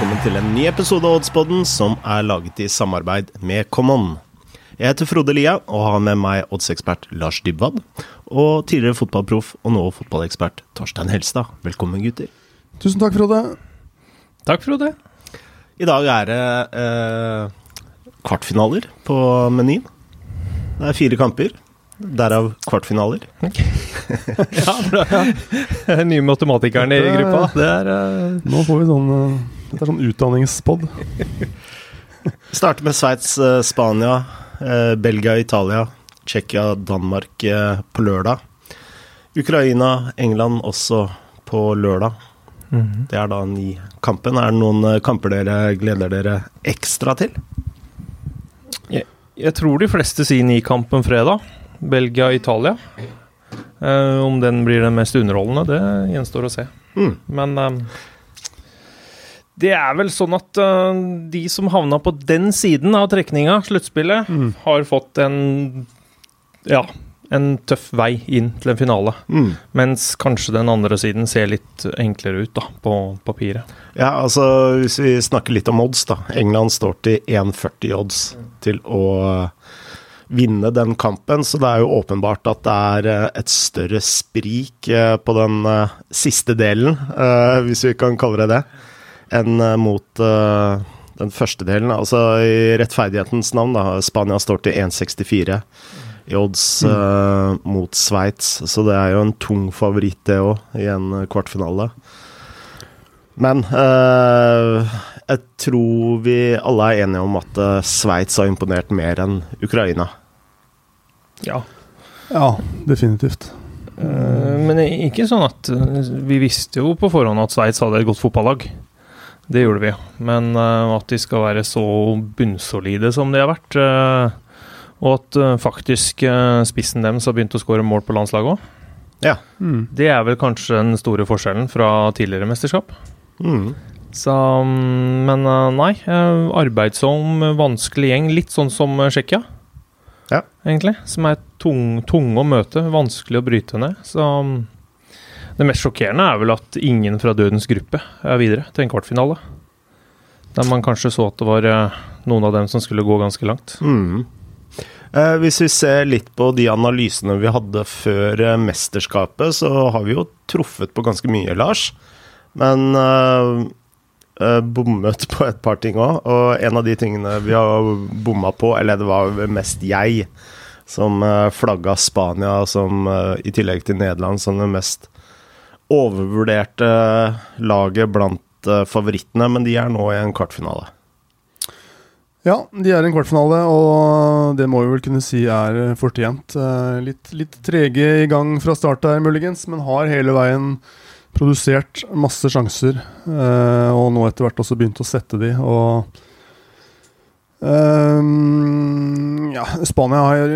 velkommen til en ny episode av Oddspodden som er laget i samarbeid med Common. Jeg heter Frode Lia og har med meg oddsekspert Lars Dybwad og tidligere fotballproff og nå fotballekspert Torstein Helstad. Velkommen, gutter. Tusen takk, Frode. Takk, Frode. I dag er det eh, kvartfinaler på menyen. Det er fire kamper, derav kvartfinaler. Ja, bra. ja. Nye matematikeren i gruppa. Det er uh... Nå får vi sånn uh, Dette er sånn utdanningspod. Starter med Sveits, eh, Spania, eh, Belgia, Italia, Tsjekkia, Danmark eh, på lørdag. Ukraina, England også på lørdag. Mhm. Det er da ni kampen. Er det noen kamper dere gleder dere ekstra til? Jeg tror de fleste sier nikampen fredag. Belgia-Italia. Eh, om den blir den mest underholdende, det gjenstår å se. Mm. Men eh, det er vel sånn at uh, de som havna på den siden av trekninga, sluttspillet, Mm. har fått en ja, en tøff vei inn til en finale. Mm. Mens kanskje den andre siden ser litt enklere ut da, på papiret. Ja, altså hvis vi snakker litt om odds, da. England står til 1,40 odds til å vinne den kampen, så det er jo åpenbart at det er eh, et større sprik eh, på den eh, siste delen, eh, hvis vi kan kalle det det, enn eh, mot uh, den første delen. Altså i rettferdighetens navn, da. Spania står til 1,64 i odds eh, mot Sveits, så det er jo en tung favoritt, det òg, i en kvartfinale. Men uh, jeg tror vi alle er enige om at uh, Sveits har imponert mer enn Ukraina. Ja. Ja, definitivt. Eh, Men ikke sånn at Vi visste jo på forhånd at Sveits hadde et godt fotballag. Det gjorde vi. Men uh, at de skal være så bunnsolide som de har vært, uh, og at uh, faktisk spissen deres har begynt å skåre mål på landslaget òg, Ja. Mm. det er vel kanskje den store forskjellen fra tidligere mesterskap. Mm. Så, mm, men nei. Arbeidsom, vanskelig gjeng. Litt sånn som Tsjekkia, Ja. egentlig. Som er tung, tunge å møte, vanskelig å bryte ned. Så mm, det mest sjokkerende er vel at ingen fra dødens gruppe er videre til en kvartfinale. Der man kanskje så at det var eh, noen av dem som skulle gå ganske langt. Mm. Eh, hvis vi ser litt på de analysene vi hadde før eh, mesterskapet, så har vi jo truffet på ganske mye, Lars. Men eh, eh, bommet på et par ting òg. Og en av de tingene vi har bomma på, eller det var mest jeg, som flagga Spania som, i tillegg til Nederland, som det mest overvurderte laget blant eh, favorittene. Men de er nå i en kvartfinale. Ja, de er i en kvartfinale, og det må vi vel kunne si er eh, fortjent. Eh, Litt, litt trege i gang fra start der, muligens, men har hele veien produsert masse sjanser. Og nå etter hvert også begynt å sette de, og um, ja, Spania har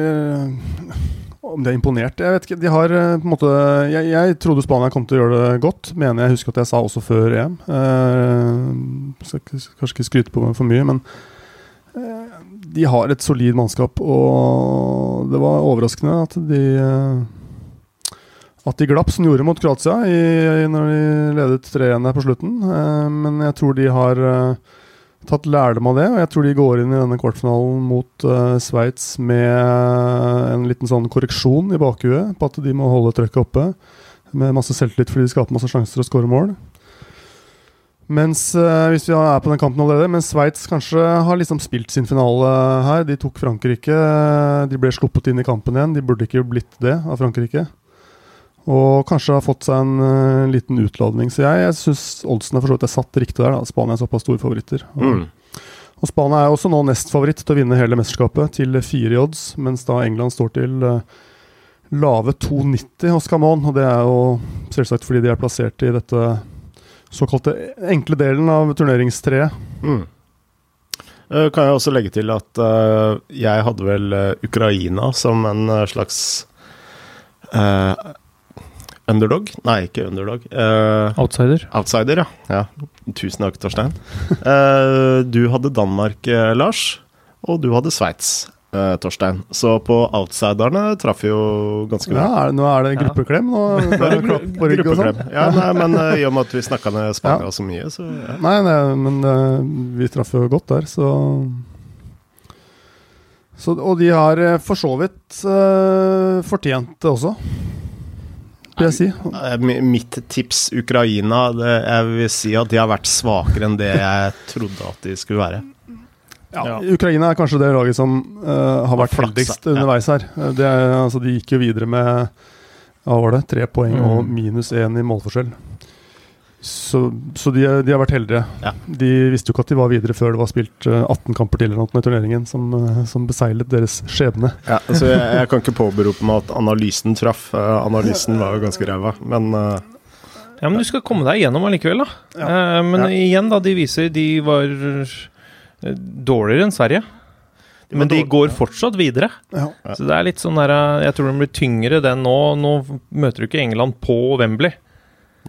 Om de er imponert Jeg vet ikke. De har eh, på en måte jeg, jeg trodde Spania kom til å gjøre det godt, mener jeg husker at jeg sa også før EM. Uh, skal kanskje ikke skryte på meg for mye, men eh, de har et solid mannskap, og det var overraskende at de eh, at de glapp som gjorde mot Kroatia i, i, når de ledet 3-1 der på slutten. Eh, men jeg tror de har eh, tatt lærdom av det, og jeg tror de går inn i denne kvartfinalen mot uh, Sveits med eh, en liten sånn korreksjon i bakhuet på at de må holde trøkket oppe. Med masse selvtillit fordi de skaper masse sjanser og skårer mål. Mens uh, hvis vi er på den kampen allerede, mens Sveits kanskje har liksom spilt sin finale her. De tok Frankrike. De ble sluppet inn i kampen igjen. De burde ikke blitt det av Frankrike. Og kanskje har fått seg en uh, liten utladning. Så jeg, jeg syns oddsene for så vidt er satt riktig der. da Spania er såpass store favoritter. Og, Mm. og Spania er også nå nest favoritt til å vinne hele mesterskapet, til fire i odds. Mens da England står til uh, lave 2,90 hos Camon. Og det er jo selvsagt fordi de er plassert i dette såkalte enkle delen av turneringstreet. Mm. Uh, Kan jeg også legge til at jeg hadde vel Ukraina som en slags eh, underdog? Nei, ikke underdog. Uh, Outsider. outsider, ja. ja. Tusen takk, Torstein. Uh, du hadde Danmark, eh, Lars, og du hadde Sveits. Uh, Torstein. Så på outsiderne traff vi jo ganske Ja, bra. er det, nå er det gruppeklem. Nå, det klapp på rygg og sånn. Ja, nei, men i og med at vi snakka ned Spania så mye, så ja. Nei, nei, men vi traff jo godt der, så så, og de har for så vidt uh, fortjent det også, vil jeg si. Eh, Mitt tips Ukraina, det, jeg vil si at de har vært svakere enn det jeg trodde at de skulle være. Ja. Ukraina er kanskje det laget som uh, har vært heldigst underveis her. Eh, Det altså, de gikk jo videre med hva var det, tre poeng Mm. og minus én i målforskjell. Så, så de, de har vært heldige. Ja. De visste jo ikke at de var videre før det var spilt eh, 18 kamper til eller noe i turneringen, som, eh, som beseglet deres skjebne. Ja, altså jeg, jeg kan ikke påberope meg at analysen traff. Eh, analysen var jo ganske ræva, men eh, Ja, men du skal komme deg gjennom allikevel, da. Eh, men Ja. igjen, da, de viser de var eh, dårligere enn Sverige. Men de går fortsatt videre. Ja. Ja. Så det er litt sånn der eh, Jeg tror den blir tyngre, den nå. Nå møter du ikke England på Wembley.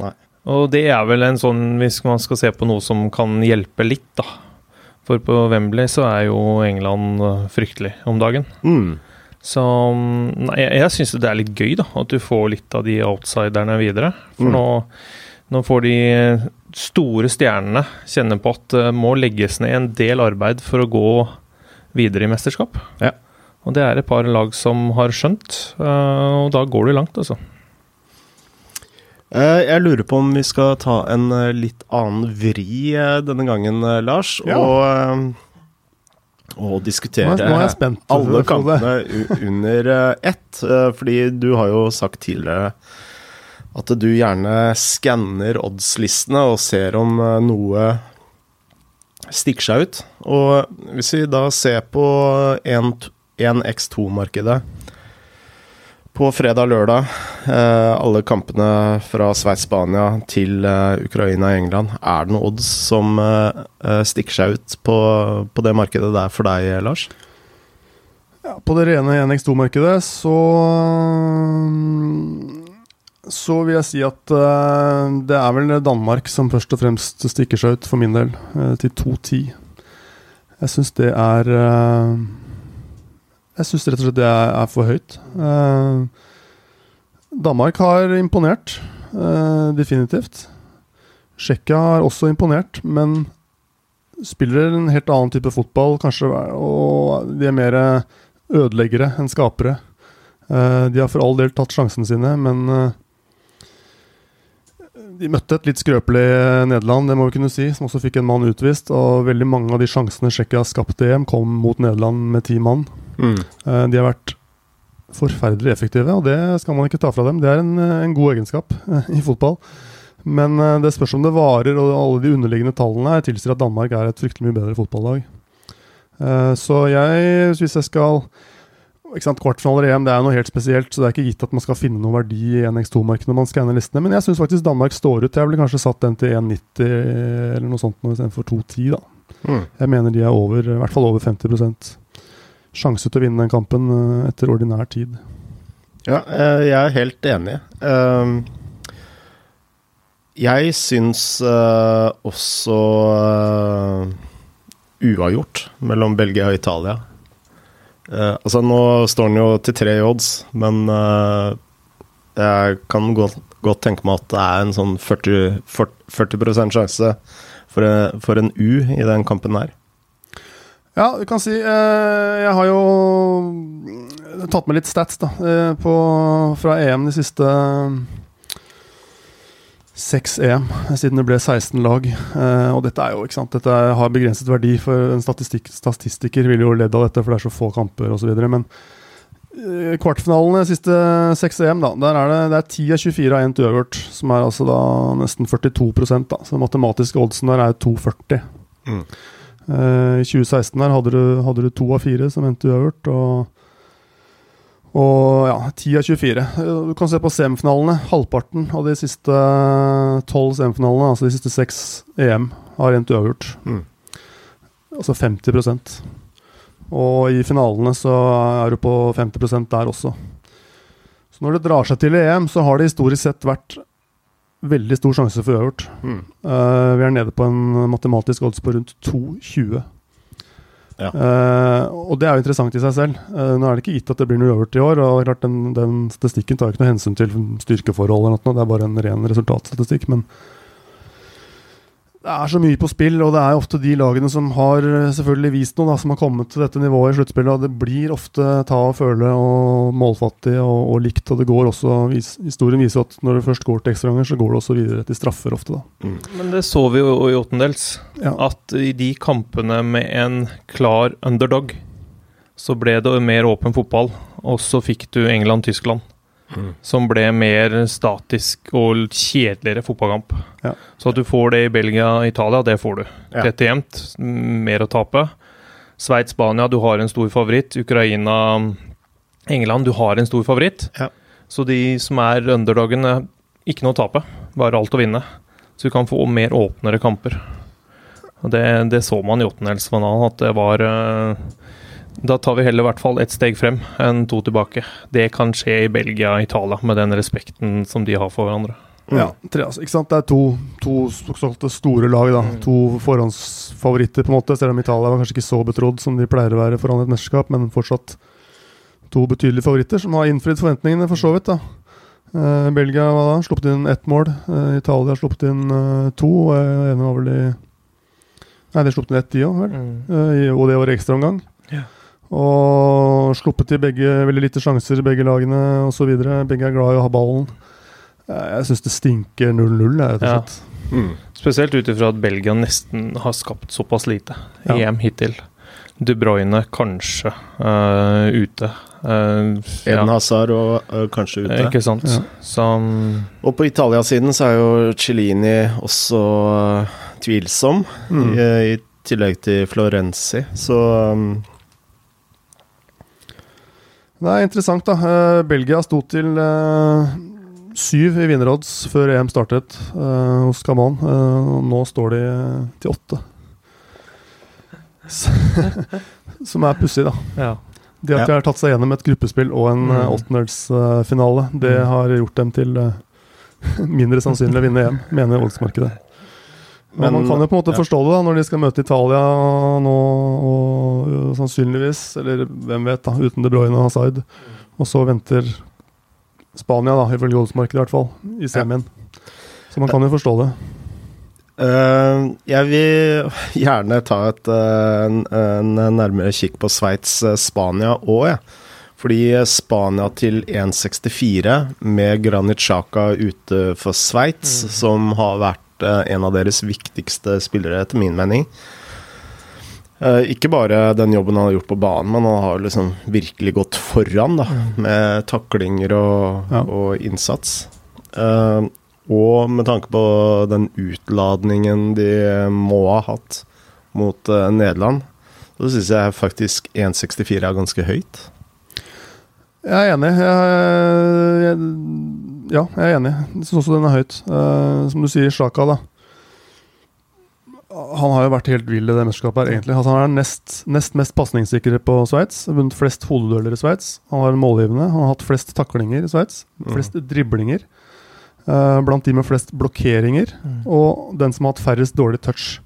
Nei. Og det er vel en sånn, hvis man skal se på noe som kan hjelpe litt, da. For på Wembley så er jo England eh, fryktelig om dagen. mm. Så mm, nei, jeg, jeg syns det er litt gøy, da. At du får litt av de outsiderne videre. For Mm. nå, nå får de store stjernene kjenne på at det må legges ned en del arbeid for å gå videre i mesterskap. Ja. Og det er et par lag som har skjønt, eh, og da går du langt, altså. Eh, Jeg lurer på om vi skal ta en eh, litt annen vri eh, denne gangen, Lars. Ja. Og, og diskutere er, er alle kampene under ett. Fordi du har jo sagt tidligere at du gjerne skanner oddslistene og ser om noe stikker seg ut. Og hvis vi da ser på 1x2-markedet på fredag-lørdag, eh, alle kampene fra Sveits-Spania til eh, Ukraina-England, er det noen odds som eh, stikker seg ut på, på det markedet der for deg, Lars? Ja, på det rene 1x2-markedet så Så vil jeg si at det er vel Danmark som først og fremst stikker seg ut, for min del, til 2-10. Jeg syns det er Jeg syns rett og slett det er, for høyt. Eh, Danmark har imponert, eh, definitivt. Tsjekkia har også imponert, men spiller en helt annen type fotball, kanskje, og de er mer ødeleggere enn skapere. Eh, de har for all del tatt sjansene sine, men de møtte et litt skrøpelig Nederland, det må vi kunne si, som også fikk en mann utvist. Og veldig mange av de sjansene Tsjekkia skapte i EM, kom mot Nederland med ti mann. Mm. Eh, de har vært forferdelig effektive, og det skal man ikke ta fra dem. Det er en, eh, en god egenskap eh, i fotball. Men det spørs om det varer, og alle de underliggende tallene her tilsier at Danmark er et fryktelig mye bedre fotballag. Så jeg, hvis jeg skal ikke sant, Kvartfinaler i EM det er noe helt spesielt, så det er ikke gitt at man skal finne noe verdi i NX2-markedet når man skanner listene. Men jeg syns faktisk Danmark står ut. Jeg ville kanskje satt den til 1,90 eller noe sånt istedenfor 2,10. da. Mm. Jeg mener de er over, i hvert fall over 50 sjanse til å vinne den kampen eh, etter ordinær tid. Ja, eh, jeg er helt enig. Ehm, Jeg syns eh, også uavgjort mellom Belgia og Italia. Altså, nå står den jo til tre odds, men jeg kan godt, tenke meg at det er en sånn 40, 40 sjanse for, for en U i den kampen her. Ja, du kan si eh, Jeg har jo tatt med litt stats da, eh, på, fra EM de siste seks EM, siden det ble 16 lag. Eh, og dette er jo, ikke sant, dette har begrenset verdi, for en statistiker ville jo ledd av dette, for det er så få kamper osv. Men eh, kvartfinalene siste seks EM, da, der er det, det er 10 av 24 av 1 til uavgjort, som er altså da nesten 42 da. Så den matematiske oddsen der er 2,40. Mm. Eh, I 2016 der hadde du, hadde du to av fire som endte uavgjort, og, og ja, 10 av 24. Eh, Du kan se på semifinalene. Halvparten av de siste tolv semifinalene, altså de siste seks EM, har endt uavgjort. Mm. Altså 50% Og i finalene så er du på 50% der også. Så når det drar seg til EM, så har det historisk sett vært veldig stor sjanse for uavgjort. Mm. Uh, vi er nede på en matematisk odds på rundt 2,20. Ja. Uh, og det er jo interessant i seg selv. Uh, nå er det ikke gitt at det blir noe uavgjort i år. og klart Den, den statistikken tar ikke noe hensyn til styrkeforhold, eller noe, det er bare en ren resultatstatistikk. Men det er så mye på spill, og det er ofte de lagene som har eh, selvfølgelig vist noe, da, som har kommet til dette nivået i sluttspillet. og Det blir ofte ta og føle og målfattig og, og likt. og det går også, vis, Historien viser at når det først går til ekstraganger, så går det også videre til straffer ofte. da. Mm. Men det så vi jo i åttendels. Ja. At i de kampene med en klar underdog, så ble det mer åpen fotball. Og så fikk du England-Tyskland. Mm. Som ble mer statisk og kjedeligere fotballkamp. Ja. Så at du får det i Belgia og Italia, det får du. Ja. Tett jevnt, mer å tape. Sveits-Spania, du har en stor favoritt. Ukraina, England, du har en stor favoritt. Ja. Så de som er underdogene, ikke noe å tape. Bare alt å vinne. Så du kan få mer åpnere kamper. Og det, det så man i åttendelsfinalen, at det var uh, da tar vi heller i hvert fall ett steg frem enn to tilbake. Det kan skje i Belgia og Italia, med den respekten som de har for hverandre. Mm. Ja, tre, altså, ikke sant? Det er to, to store lag. da mm. To forhåndsfavoritter, på en måte selv om Italia var kanskje ikke så betrodd som de pleier å være foran et mesterskap, men fortsatt to betydelige favoritter som har innfridd forventningene, for så vidt. da uh, Belgia hva da? sluppet inn ett mål. Uh, Italia har sluppet inn uh, to. Uh, ene var vel i Nei, de sluppet inn ett, de òg, vel. Mm. og det var ekstraomgang. Ja. Og sluppet til begge veldig lite sjanser, begge lagene osv. Begge er glad i å ha ballen. Jeg syns det stinker 0-0, rett og slett. Ja. Mm. Spesielt ut ifra at Belgia nesten har skapt såpass lite ja. EM hittil. De Bruyne kanskje uh, ute. Uh, Eden ja. Hazard og uh, kanskje ute. Ikke sant. Ja. Som og på Italia-siden så er jo Cellini også uh, tvilsom, mm. i, i, tillegg til Florenzi. Så um, det er interessant, da. Uh, Belgia sto til uh, syv i vinnerodds før EM startet uh, hos Camon. nå står de til åtte. Som er pussig, da. Ja. Det at de har tatt seg gjennom et gruppespill og en mm. åttendelsfinale, det mm. har gjort dem til mindre sannsynlig å vinne EM, mener voldsmarkedet. Men, man kan jo på en måte ja. forstå det da, når de skal møte Italia nå, og sannsynligvis, eller hvem vet, da, uten De Bruyne og Hazard. Og så venter Spania, da, ifølge oddsmarkedet i hvert fall, i semien. Ja. Så man kan jo forstå det. Uh, jeg vil gjerne ta et, uh, en, en, nærmere kikk på Sveits-Spania uh, òg, jeg. Ja. Fordi Spania til 1,64 med Granit Xhaka ute for Sveits, mm. som har vært Eh, en av deres viktigste spillere, etter min mening. Uh, ikke bare den jobben han har gjort på banen, men han har liksom virkelig gått foran da, mm. med taklinger og, ja. og innsats. Uh, og med tanke på den utladningen de må ha hatt mot uh, Nederland, så syns jeg faktisk 1,64 er ganske høyt. Jeg er enig. Jeg, jeg, ja, jeg er enig. Jeg syns også den er høyt. Uh, som du sier, Sjaka, da. Han har jo vært helt vill i det mesterskapet her, egentlig. Altså, han er nest, nest mest pasningssikre på Sveits. Vunnet flest hodedueller i Sveits. Han har målgivende. Han har hatt flest taklinger i Sveits. Mm. Flest mm. driblinger. Uh, blant de med flest blokkeringer. Mm. Og den som har hatt færrest dårlig touch.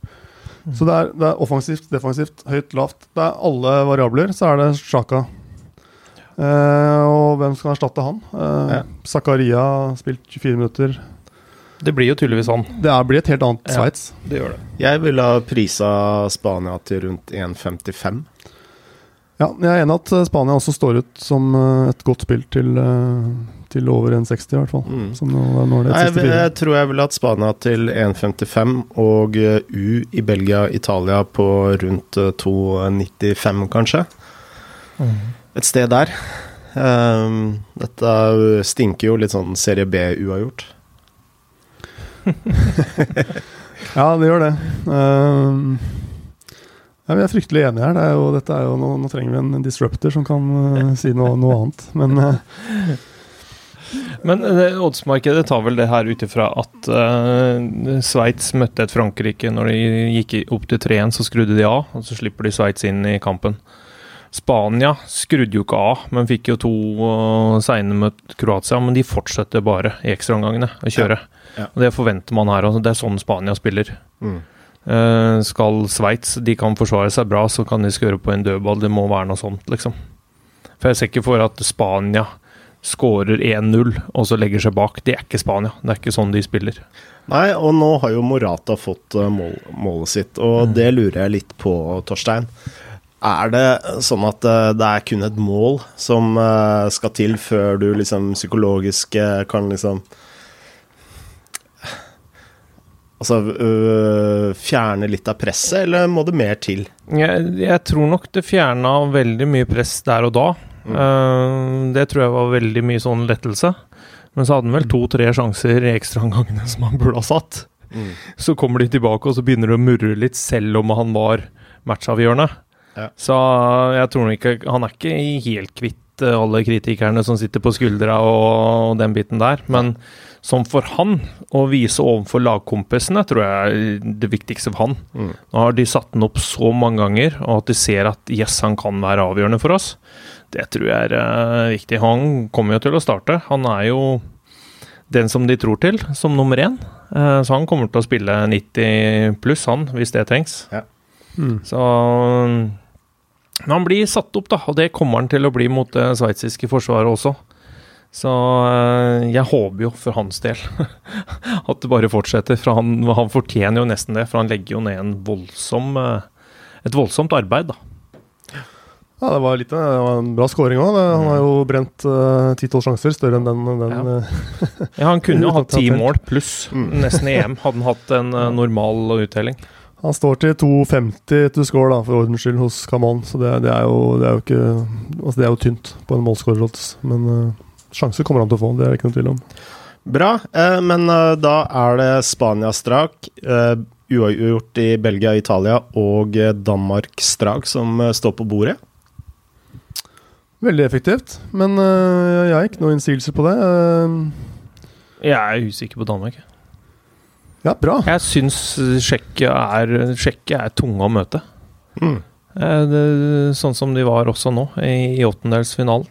Mm. Så det er, det er, offensivt, defensivt, høyt, lavt. Det er alle variabler. Så er det Sjaka og hvem skal erstatte han? Uh, ja. Zakaria spilt 24 minutter. Det blir jo tydeligvis han. Det er, blir et helt annet ja, Sveits. Det gjør det. Jeg ville ha prisa Spania til rundt 1,55. Ja, jeg er enig at eh, Spania også står ut som et godt spill til, til over 1,60 i hvert fall. Mm. Nå, nå Nei, jeg, jeg, tror jeg ville hatt Spania til 1,55 og U i Belgia, Italia på rundt 2,95 kanskje. Mm et sted der. Um, dette stinker jo litt sånn serie B-uavgjort. ja, det gjør det. Um, ja, vi er fryktelig enige her. Det er jo, dette er jo, nå, nå, trenger vi en disruptor som kan uh, si noe, noe, annet, men uh, men uh, oddsmarkedet tar vel det her ut ifra at uh, Sveits møtte et Frankrike. Når de gikk opp til 3-1, så skrudde de av, og så slipper de Sveits inn i kampen. Spania skrudde jo ikke av, men fikk jo to uh, seine mot Kroatia. Men de fortsetter bare i ekstraomgangene å kjøre. Ja. Ja. Og Det forventer man her. Altså. Det er sånn Spania spiller. Mm. Uh, skal Sveits De kan forsvare seg bra, så kan de skøre på en dødball. Det må være noe sånt, liksom. For jeg ser ikke for at Spania skårer 1-0 og så legger seg bak. Det er ikke Spania. Det er ikke sånn de spiller. Nei, og nå har jo Morata fått uh, mål, målet sitt, og mm. det lurer jeg litt på, Torstein. Er det sånn at uh, det er kun et mål som uh, skal til før du liksom psykologisk kan liksom Altså fjerne litt av presset, eller må det mer til? Jeg, jeg tror nok det fjerna veldig mye press der og da. Mm. det tror jeg var veldig mye sånn lettelse. Men så hadde han vel to-tre sjanser i ekstraomgangene som han burde ha satt. Mm. Så kommer de tilbake, og så begynner de å murre litt, selv om han var matchavgjørende. Ja. Så jeg tror ikke Han er ikke helt kvitt eh, alle kritikerne som sitter på skuldra og, og den biten der. Men som for han, å vise overfor lagkompisene, tror jeg er det viktigste for han. Mm. Nå har de satt den opp så mange ganger, og at de ser at yes, han kan være avgjørende for oss. Det tror jeg er uh, viktig. Han kommer jo til å starte. Han er jo den som de tror til, som nummer én. Uh, så han kommer til å spille 90 pluss, han, hvis det trengs. Ja. Mm. Så Men han blir satt opp, da, og det kommer han til å bli mot det sveitsiske forsvaret også. Så uh, jeg håper jo for hans del at det bare fortsetter. For han, han, fortjener jo nesten det, for han legger jo ned en voldsom, et voldsomt arbeid, da. Ja, det var, litt, det var en bra scoring òg. Han har jo brent eh, ti-tolv uh, sjanser, større enn den. den ja. Eh, ja. han kunne jo hatt ti mål pluss, nesten i EM, hadde han hatt en uh, normal uttelling. Han står til 2,50 to score, da, for ordens skyld, hos Camon. Så det, det, er jo, det, er jo, ikke Altså, det er jo tynt på en målskårer. Men uh, sjanser kommer han til å få, det er det ikke noe tvil om. Bra, men da er det Spania-strak. Uavgjort i Belgia og Italia og Danmark-strak som står på bordet. Veldig effektivt, men uh, jeg har ikke noen innsigelse på det. Uh, jeg er usikker på Danmark. Ja, bra. Jeg syns Tsjekkia er, er tunge å møte. Mm. Uh, det, sånn som de var også nå, i, i åttendelsfinalen.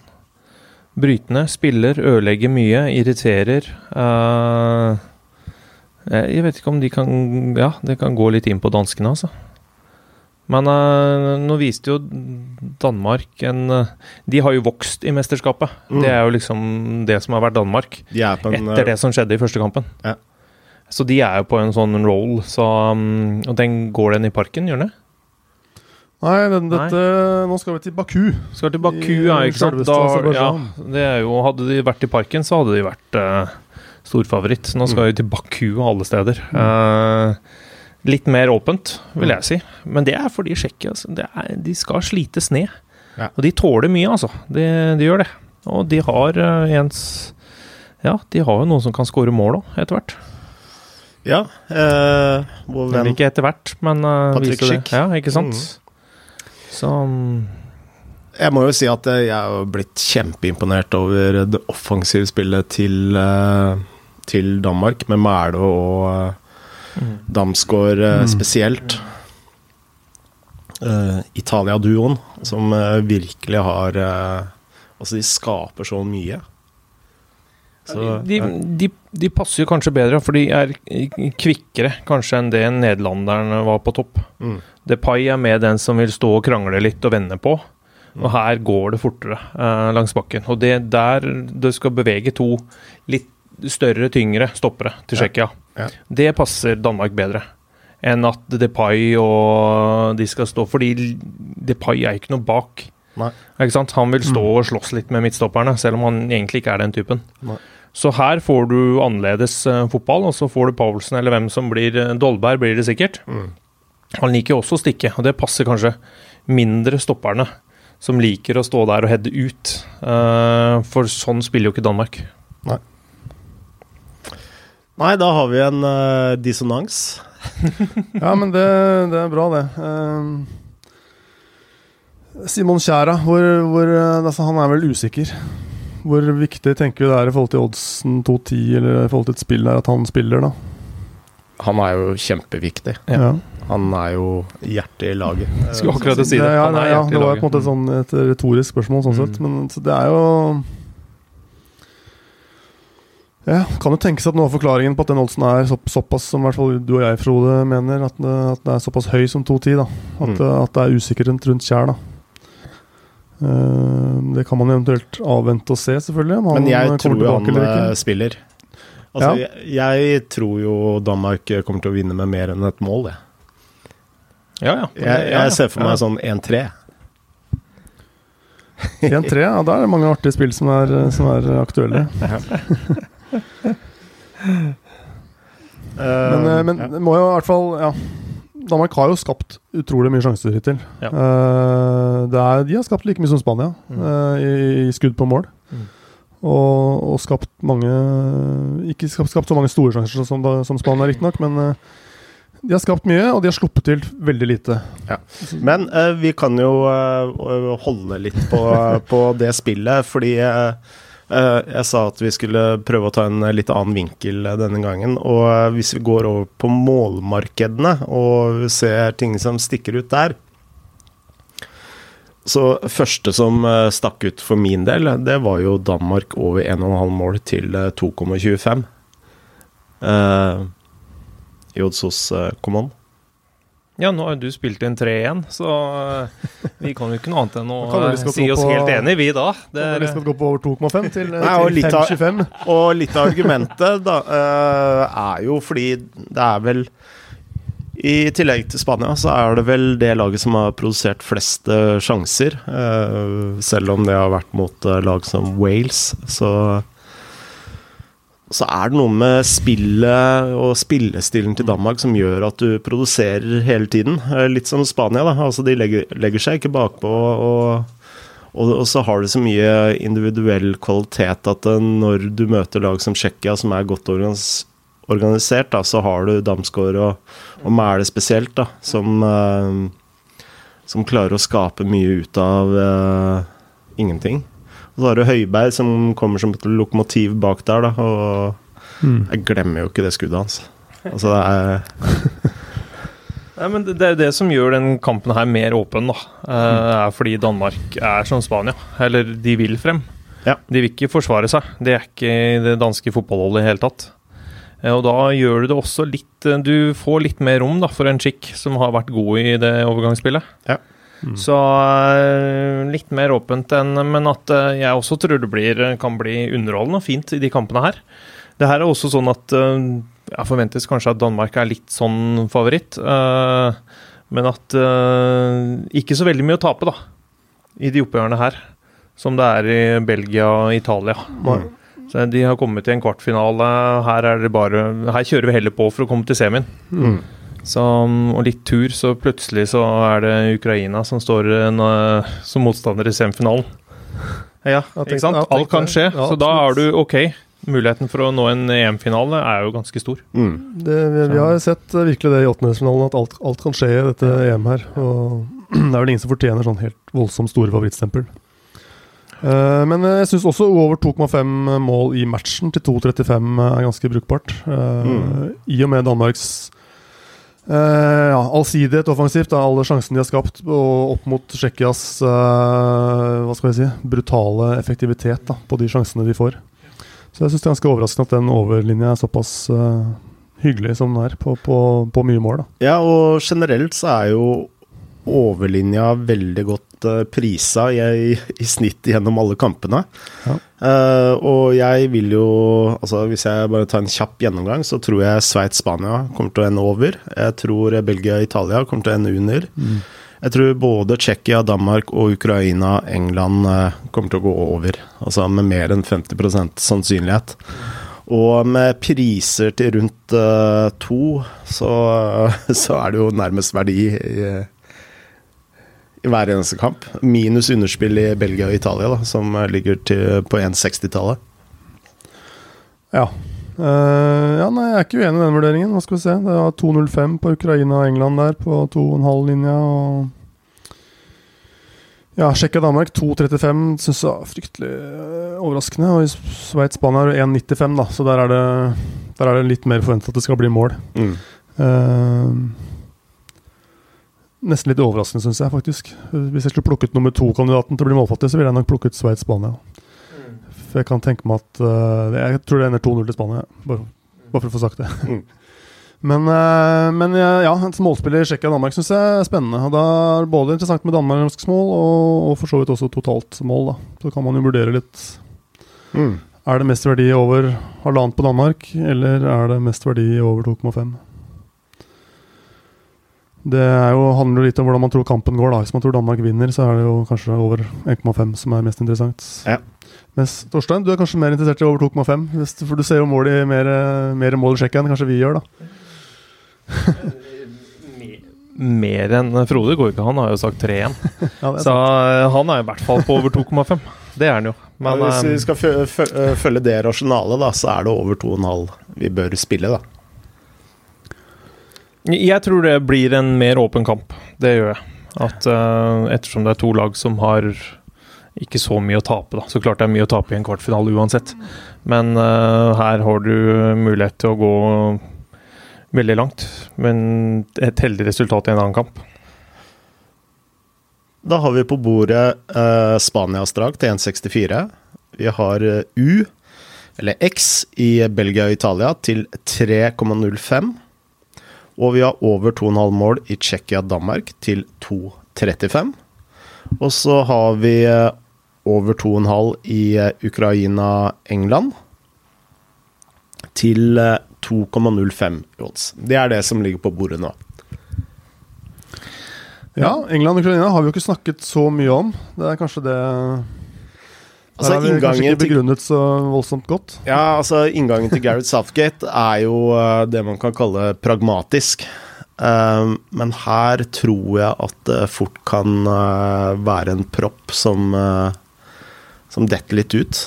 Brytende, spiller, ødelegger mye, irriterer. jeg vet ikke om de kan Ja, det kan gå litt inn på danskene, altså. Men uh, nå viste jo Danmark en uh, De har jo vokst i mesterskapet. Mm. Det er jo liksom det som har vært Danmark. De en, etter det som skjedde i første kampen. Ja. Så de er jo på en sånn roll. Så, um, og den går den i parken, gjør den det? Nei, den, dette, Nei, nå skal vi til Baku. Skal til Baku, I, ja, ikke sant. Da, ja, det jo, hadde de vært i parken, så hadde de vært uh, storfavoritt. Nå skal mm. til Baku alle steder. Mm. Uh, Litt mer åpent, vil jeg si. Men det er fordi Tsjekkia altså, De skal slites ned. Ja. Og de tåler mye, altså. De, de, gjør det. Og de har uh, ens Ja, de har jo noen som kan skåre mål òg, etter hvert. Ja. Eh, vår venn Ikke etter hvert, men uh, Patrick Schick. Ja, ikke sant? Mm. Så um, Jeg må jo si at jeg har blitt kjempeimponert over det offensive spillet til, uh, til Danmark, med Mæle og Mm. Damsgaard uh, spesielt. Uh, Italia-duoen, som uh, virkelig har Altså, de skaper så mye. Så, de, de, de, passer jo kanskje bedre, for de er kvikkere kanskje enn det nederlanderen var på topp. Mm. Depay er med den som vil stå og krangle litt og vende på. Mm. Og her går det fortere eh, langs bakken. Og det der du skal bevege to litt større, tyngre stoppere til Tsjekkia. Ja. Ja. Det passer Danmark bedre enn at Depay og de skal stå Fordi Depay er ikke noe bak. Nei. Ikke sant? Han vil stå mm. og slåss litt med midtstopperne, selv om han egentlig ikke er den typen. Nei. Så her får du annerledes uh, fotball, og så får du Paulsen eller hvem som blir uh, Dolberg, blir det sikkert. Mm. Han liker jo også å stikke, og det passer kanskje mindre stopperne, som liker å stå der og heade ut. Uh, for sånn spiller jo ikke Danmark. Nei. Nei, da har vi en uh, dissonans. ja, men det, det, er bra, det. Uh, Simon Kjæra, hvor, hvor, altså, han er vel usikker. Hvor viktig tenker vi det er i forhold til oddsen 2-10, eller i forhold til et spill der, at han spiller, da? Han er jo kjempeviktig. Ja. Han er jo hjertet i laget. Skulle akkurat si det. Ja, ja, ja, det var på en måte sånn et retorisk spørsmål, sånn mm. sett. Men så det er jo Ja, Kan jo tenkes at noe av forklaringen på at den oddsen er så, såpass som i hvert fall du og jeg, Frode, mener, at, det- at det er såpass høy som 2,10. da At, Mm. at det er usikkerhet rundt Kjær. da Det kan man eventuelt avvente og se, selvfølgelig. om Men jeg tror jo han eh, spiller. Altså, jeg, jeg tror jo Danmark kommer til å vinne med mer enn et mål, jeg. Ja, ja. Jeg, Ja, ja. jeg ser for meg Ja. sånn 1-3. 1-3, ja, da er det mange artige spill som er, som er aktuelle. Men, eh, men ja. det må jo i hvert fall Ja. Danmark har jo skapt utrolig mye sjanser hittil. Ja. Eh, det er, de har skapt like mye som Spania Mm. eh, i, i skudd på mål. Mm. Og, og skapt mange Ikke skapt, skapt så mange store sjanser som, som Spania, riktignok, men eh, de har skapt mye, og de har sluppet til veldig lite. Men uh, vi kan jo uh, holde litt på, på det spillet, fordi eh, jeg sa at vi skulle prøve å ta en litt annen vinkel eh, denne gangen. Og eh, hvis vi går over på målmarkedene og ser ting som stikker ut der Så første som eh, stakk ut for min del, det var jo Danmark over 1,5 mål til eh, 2,25. Uh, I odds hos uh, Common. Ja, nå har jo du spilt inn 3-1, så eh, vi kan jo ikke noe annet enn å Da kan vi eh, liksom si oss på- helt enig, vi da. Det Det er, vi skal gå på over 2,5 til, Nei, til 5,25. Og litt av argumentet da, eh, er jo fordi det er vel I tillegg til Spania, så er det vel det laget som har produsert flest eh, sjanser. eh, selv om det har vært mot eh, lag som Wales, så så er det noe med spillet og spillestilen til Danmark som gjør at du produserer hele tiden. Eh, Litt som Spania, da. Altså, de legger, legger seg ikke bakpå. Og, og, og så har du så mye individuell kvalitet at eh, når du møter lag som Tsjekkia, som er godt organis organisert, da, så har du Damsgaard og, og Mæle spesielt, da, som, eh, som klarer å skape mye ut av uh, ingenting. Og så har du Høiberg som kommer som et lokomotiv bak der, da, og Mm. jeg glemmer jo ikke det skuddet hans. Altså, det er Nei, men det er det som gjør den kampen her mer åpen, da. Eh, er fordi Danmark er som Spania. Eller de vil frem. Ja. De vil ikke forsvare seg. Det er ikke det danske fotballholdet i det hele tatt. Eh, og da gjør du det også litt eh, Du får litt mer rom da, for en skikk som har vært god i det overgangsspillet. Ja. Mm. Så eh, litt mer åpent enn Men at eh, jeg også tror det blir, kan bli underholdende og fint i de kampene her. Det her er også sånn at eh, jeg forventes kanskje at Danmark er litt sånn favoritt. men at ikke så veldig mye å tape, da. I de oppgjørene her. Som det er i Belgia og Italia. Mm. Så De har kommet til en kvartfinale. Her, er det bare, her kjører vi heller på for å komme til semien. mm. Så, og litt tur, så plutselig så er det Ukraina som står en, eh, som motstander i semifinalen. Ja, Ja, ikke sant? Alt kan skje. Ja, så da er du ok. Muligheten for å nå en EM-finale er jo ganske stor. Mm. Det, vi, vi har sett eh, virkelig det i åttendedelsfinalen, at alt, alt kan skje i dette EM her. Og det er vel ingen som fortjener sånn helt voldsomt store favorittstempel. Uh, men jeg syns også over 2,5 mål i matchen til 2,35 er ganske brukbart. Uh, Mm. I og med Danmarks eh, ja, allsidighet offensivt, da, alle sjansene de har skapt, og opp mot Tsjekkias uh, hva skal jeg si, brutale effektivitet da, på de sjansene de får. Så jeg syns det er ganske overraskende at den overlinja er såpass uh, hyggelig som den er, på, på, på mye mål. da. Ja, og generelt så er jo overlinja veldig godt uh, prisa i, i snitt gjennom alle kampene. Ja. Uh, og jeg vil jo Altså Hvis jeg bare tar en kjapp gjennomgang, så tror jeg Sveits-Spania kommer til å ende over. Jeg tror Belgia-Italia kommer til å ende under. Jeg tror både Tsjekkia, Danmark og Ukraina, England uh, kommer til å gå over. Altså med mer enn 50% sannsynlighet. Og med priser til rundt uh, to, så, så er det jo nærmest verdi i, hver eneste kamp. Minus underspill i Belgia og Italia, da, som ligger til, på 1,60-tallet. Ja. Uh, ja, nei, Jeg er ikke uenig i den vurderingen. Hva skal vi se? Det var 2,05 på Ukraina og England der, på 2,5-linja. og ja, Tsjekkia-Danmark 2,35 syns jeg er fryktelig eh, overraskende. Og i Sveits-Spania er det 1,95, da, så der er det, der er det litt mer forventa at det skal bli mål. Mm. Eh, nesten litt overraskende, syns jeg faktisk. Hvis jeg skulle plukket nummer to-kandidaten til å bli målfattig, så ville jeg nok plukket Sveits-Spania. For jeg kan tenke meg at uh, Jeg tror det ender 2-0 til Spania, bare, bare, for å få sagt det. Mm. Men, uh, men ja, en målspiller i Tsjekkia og Danmark syns jeg er spennende. Og Da er både interessant med danmarks mål, og, og for så vidt også totalt mål. da Så kan man jo vurdere litt Mm. Er det mest verdi over halvannet på Danmark, eller er det mest verdi over 2,5? Det er jo, handler jo litt om hvordan man tror kampen går. da Hvis man tror Danmark vinner, så er det jo kanskje over 1,5 som er mest interessant. Ja. Mens Torstein, du er kanskje mer interessert i over 2,5? For du ser jo mål i mer, mer mål i Tsjekkia enn kanskje vi gjør, da. Mer enn Frode går ikke, han har jo sagt 3-1. Ja, Så eh, han er i hvert fall på over 2,5. Det er han jo. Men ja, hvis vi eh, skal fø- fø- følge det rasjonalet, da, så er det over 2,5 vi bør spille, da. Jeg tror det blir en mer åpen kamp. Det gjør jeg. At uh, Ettersom det er to lag som har ikke så mye å tape, da. Så klart det er mye å tape i en kvartfinale uansett. Men uh, her har du mulighet til å gå veldig langt. Men et heldig resultat i en annen kamp. Da har vi på bordet uh, Spania-strak til 1,64. Vi har U, eller X, i Belgia og Italia til 3,05. Og vi har over 2,5 mål i Tsjekkia Danmark til 2,35. Og så har vi eh, over 2,5 i eh, Ukraina-England til eh, 2,05 odds. Det er det som ligger på bordet nå. Ja, England og Ukraina har vi jo ikke snakket så mye om. Det er kanskje det Altså, Der har vi kanskje ikke begrunnet så voldsomt godt. Ja, altså Inngangen til Gareth Southgate er jo eh, det man kan kalle pragmatisk. Uh, men her tror jeg at det fort kan uh, være en propp som som detter litt ut.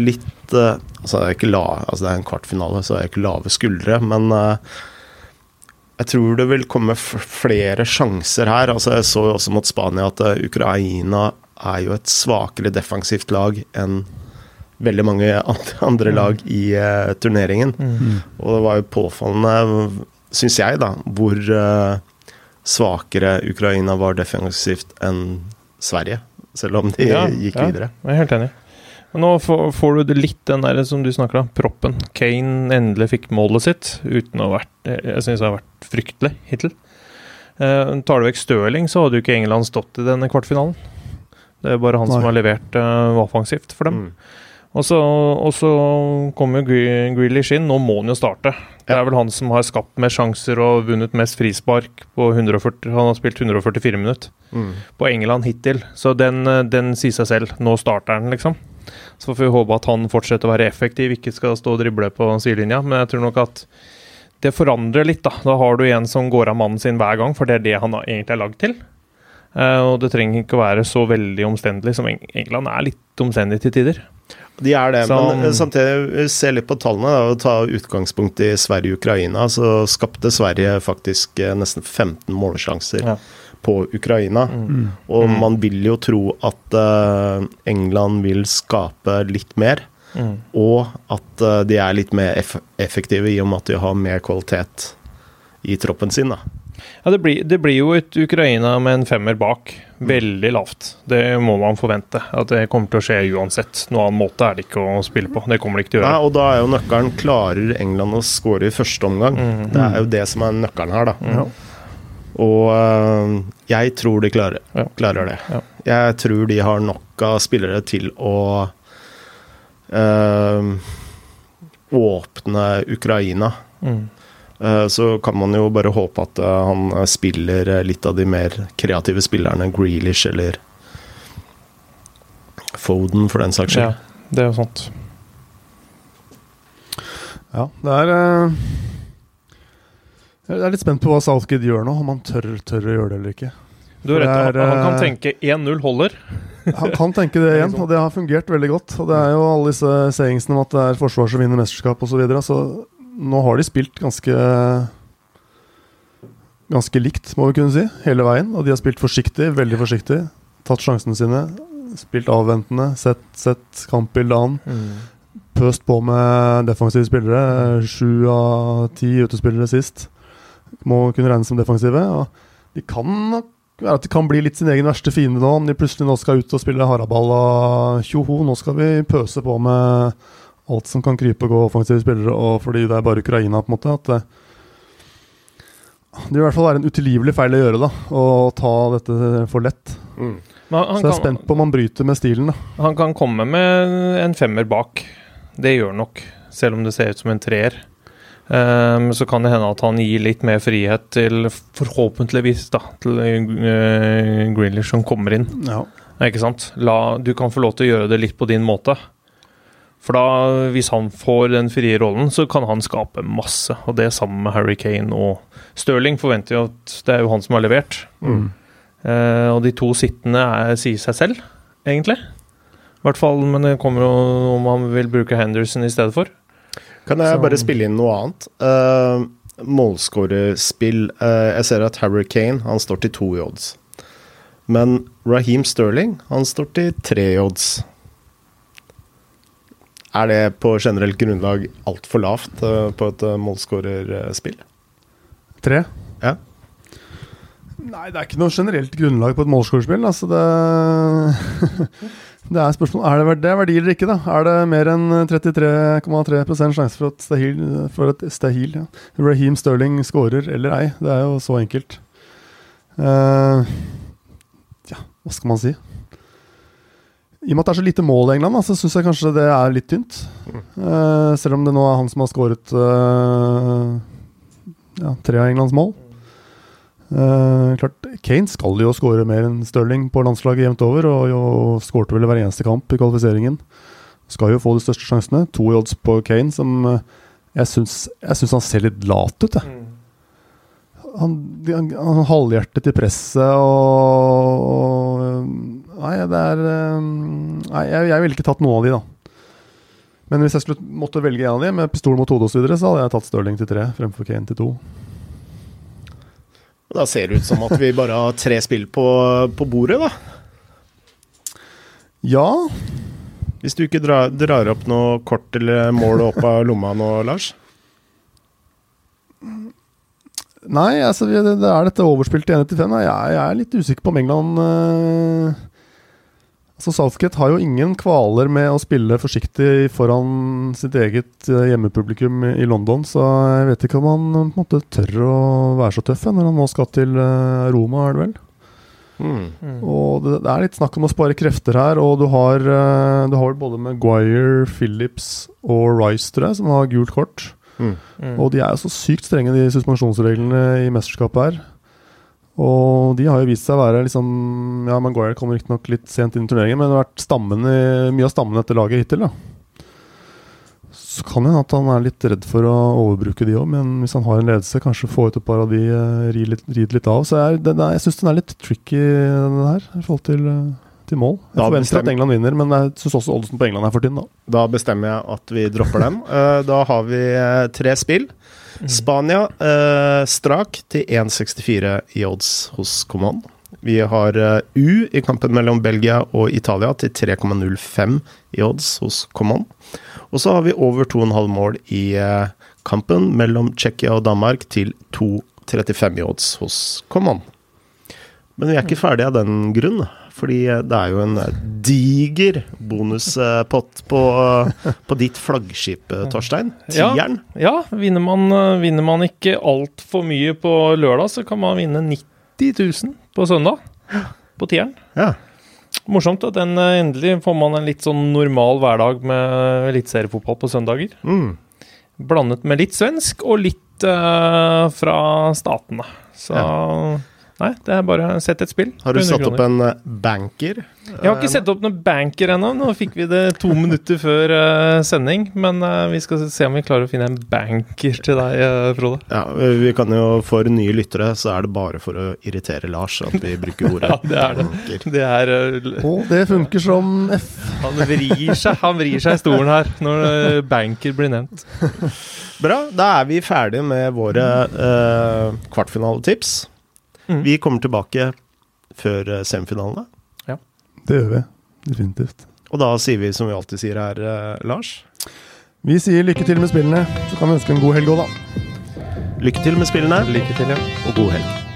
Litt altså, det er la, altså det er en kvartfinale, så er ikke lave skuldre, men jeg tror det vil komme flere sjanser her. Altså, jeg så jo også mot Spania at Ukraina er jo et svakere defensivt lag enn veldig mange andre, lag i uh, turneringen. Og det var jo påfallende, syns jeg, da, hvor uh, svakere Ukraina var defensivt enn Sverige. Selv om de Ja, gikk ja. videre. Jeg er helt enig. Nå får, får du litt den der som du snakker om, proppen. Kane endelig fikk målet sitt, uten å ha vært Jeg syns det har vært fryktelig hittil. Eh, tar du vekk Stirling, så hadde jo ikke England stått i denne kvartfinalen. Det er bare han som har levert uh, offensivt for dem. Mm. Og så, og så kommer Gre- Grealish inn. Nå må han jo starte. Det er vel han som har skapt mest sjanser og vunnet mest frispark på 140 Han har spilt 144 minutter Mm. på England hittil. Så den, eh, den sier seg selv. Nå starter han, liksom. Så får vi håpe at han fortsetter å være effektiv, ikke skal stå og drible på sidelinja. Men jeg tror nok at det forandrer litt, da. Da har du en som går av mannen sin hver gang, for det er det han egentlig er lagd til. Eh, og det trenger ikke å være så veldig omstendelig, som England er litt omstendig til tider. De er det, Så- men eh, samtidig, se litt på tallene da, og ta utgangspunkt i Sverige-Ukraina. Så skapte Sverige faktisk eh, nesten 15 målsjanser Ja. på Ukraina. Mm. Og Mm. man vil jo tro at eh, England vil skape litt mer. Mm. Og at eh, de er litt mer eff effektive i og med at de har mer kvalitet i troppen sin. da. Ja, det blir, det blir jo et Ukraina med en femmer bak. Veldig lavt. Det må man forvente. At det kommer til å skje uansett. Noen annen måte er det ikke å spille på. Det kommer det ikke til å Nei, og da er jo nøkkelen Klarer England å score i første omgang? Mm. Det er jo det som er nøkkelen her, da. Mm. Og øh, jeg tror de klarer, Ja. klarer det. Ja. Jeg tror de har nok av spillere til å øh, åpne Ukraina. Mm. Eh, Så kan man jo bare håpe at øh, han øh, spiller litt av de mer kreative spillerne, Grealish eller Foden, for den saks Ja, det er jo sant. Ja, det er eh, Jeg er litt spent på hva Southgate gjør nå, om han tør, tør å gjøre det eller ikke. Du har rett. er, Han kan eh, tenke 1-0 holder. Han kan tenke det igjen, og det har fungert veldig godt. Og det er jo alle disse seyingsene om at det er forsvar som vinner mesterskap osv. Så, videre, så nå har de spilt ganske Ganske likt, må vi kunne si, hele veien. Og de har spilt forsiktig, veldig forsiktig. Tatt sjansene sine. Spilt avventende, sett, sett kampbildet an. Mm. Pøst på med defensive spillere. Sju av ti utespillere sist. Må kunne regnes som defensive. Og de kan nok være at de kan bli litt sin egen verste fiende nå, om de plutselig nå skal ut og spille haraball og tjoho, nå skal vi pøse på med alt som kan krype og gå offensive spillere, og fordi det er bare Ukraina, på en måte. at det, det vil i hvert fall være en utilgivelig feil å gjøre, da. Å ta dette for lett. Mm. Men han, Så jeg er kan, spent på om han bryter med stilen, da. han kan komme med en femmer bak. Det gjør nok, selv om det ser ut som en treer. Um, så kan det hende at han gir litt mer frihet til, forhåpentligvis, da, til uh, Grealish som kommer inn. Ja. Ikke sant? La, du kan få lov til å gjøre det litt på din måte. For da, hvis han får den frie rollen, så kan han skape masse. Og det sammen med Harry Kane og Stirling forventer jo at det er jo han som har levert. Mm. Eh, og de to sittende er, sier seg selv, egentlig. I hvert fall, men det kommer jo om han vil bruke Henderson i stedet for. Kan jeg Så- bare spille inn noe annet? Uh, Målskårerspill. Uh, jeg ser at Harry Kane han står til to i odds. Men Raheem Sterling han står til tre i odds. Er det på generelt grunnlag altfor lavt eh, på et uh, målskårerspill? Tre? Ja. Nei, det er ikke noe generelt grunnlag på et målskårerspill. Altså det, det er spørsmål Er det er verdier eller ikke, da? Er det mer enn 33,3% sjanse for at Stahil, for at Stahil ja. Raheem Sterling skårer eller ei? Det er jo så enkelt. Uh, ja, hva skal man si? I og med at det er så lite mål i England, så syns jeg kanskje det er litt tynt. Eh, selv om det nå er han som har skåret uh, ja, tre av Englands mål. Uh, klart, Kane skal jo skåre mer enn Stirling på landslaget jevnt over, og jo skårte vel hver eneste kamp i kvalifiseringen. Skal jo få de største sjansene. To i odds på Kane, som eh, jeg syns, jeg syns han ser litt lat ut, jeg. Han, de- han, han halvhjertet i presset og, og Nei, det er eh, Nei, jeg, jeg ville ikke tatt noen av de, da. Men hvis jeg skulle måtte velge en av de, med pistol mot hodet osv., så, videre, så hadde jeg tatt Stirling til tre fremfor Kane til to. Da ser det ut som at vi bare har tre spill på, på bordet, da. Ja, Hvis du ikke drar, drar opp noe kort eller mål opp av lomma nå, Lars? Nei, altså, det, det er dette overspilt til 1-5. Jeg, jeg er litt usikker på om England eh, Altså Southgate har jo ingen kvaler med å spille forsiktig foran sitt eget eh, hjemmepublikum i London, så jeg vet ikke om han på en måte tør å være så tøff eh, når han nå skal til eh, Roma, er det vel? Mm. Og det, det er litt snakk om å spare krefter her, og du har, eh, du har både Maguire, Phillips og Rice, tror jeg, som har gult kort. Mm. Mm. Og de er jo så sykt strenge, de suspensjonsreglene i mesterskapet her. Og de har jo vist seg å være liksom Ja, Maguire kommer riktignok litt sent inn i turneringen, men det har vært stammen i, mye av stammen etter laget hittil, da. Så kan det hende at han er litt redd for å overbruke de òg, men hvis han har en ledelse, kanskje få ut et par av de, eh, ri litt, ri litt av. Så jeg, er, jeg syns den er litt tricky, den her, i forhold til, eh, til mål. Jeg Da forventer bestemmer- at England vinner, men jeg syns også oddsen på England er for tynn, da. Da bestemmer jeg at vi dropper dem. Eh, da har vi eh, tre spill. Spania eh, strak til 1,64 i odds hos Command. Vi har eh, U i kampen mellom Belgia og Italia til 3,05 i odds hos Command. Og så har vi over 2,5 mål i kampen mellom Tsjekkia og Danmark til 2,35 i odds hos Command. Men vi er ikke ferdige av den grunn, fordi eh, det er jo en eh, diger bonuspott på, eh, på ditt flaggskip, Torstein. Tieren. Ja, vinner man, vinner man ikke altfor mye på lørdag, så kan man vinne 90 000 på søndag. På tieren. Ja. Morsomt at den endelig får man en litt sånn normal hverdag med eliteseriefotball på søndager. Mm. Blandet med litt svensk og litt uh, fra statene. Så Nei, det er bare å sette et spill. Har du satt opp en eh, banker? Jeg har ikke sett opp noen banker ennå. Nå fikk vi det to minutter før eh, sending. Men eh, vi skal se om vi klarer å finne en banker til deg, Frode. Ja, vi kan jo For nye lyttere så er det bare for å irritere Lars at vi bruker ordet Ja, det er det. banker. Det er Og det funker som F. Han vrir seg Han vrir seg i stolen her når banker blir nevnt. Bra, da er vi ferdige med våre eh, kvartfinaletips. Mhm. Vi kommer tilbake før semifinalene. Ja. Det gjør vi. Definitivt. Og da sier vi som vi alltid sier her, eh, Lars. Vi sier lykke til med spillene, så kan vi ønske en god helg òg, da. Lykke til med spillene, Lykke til, ja. og god helg.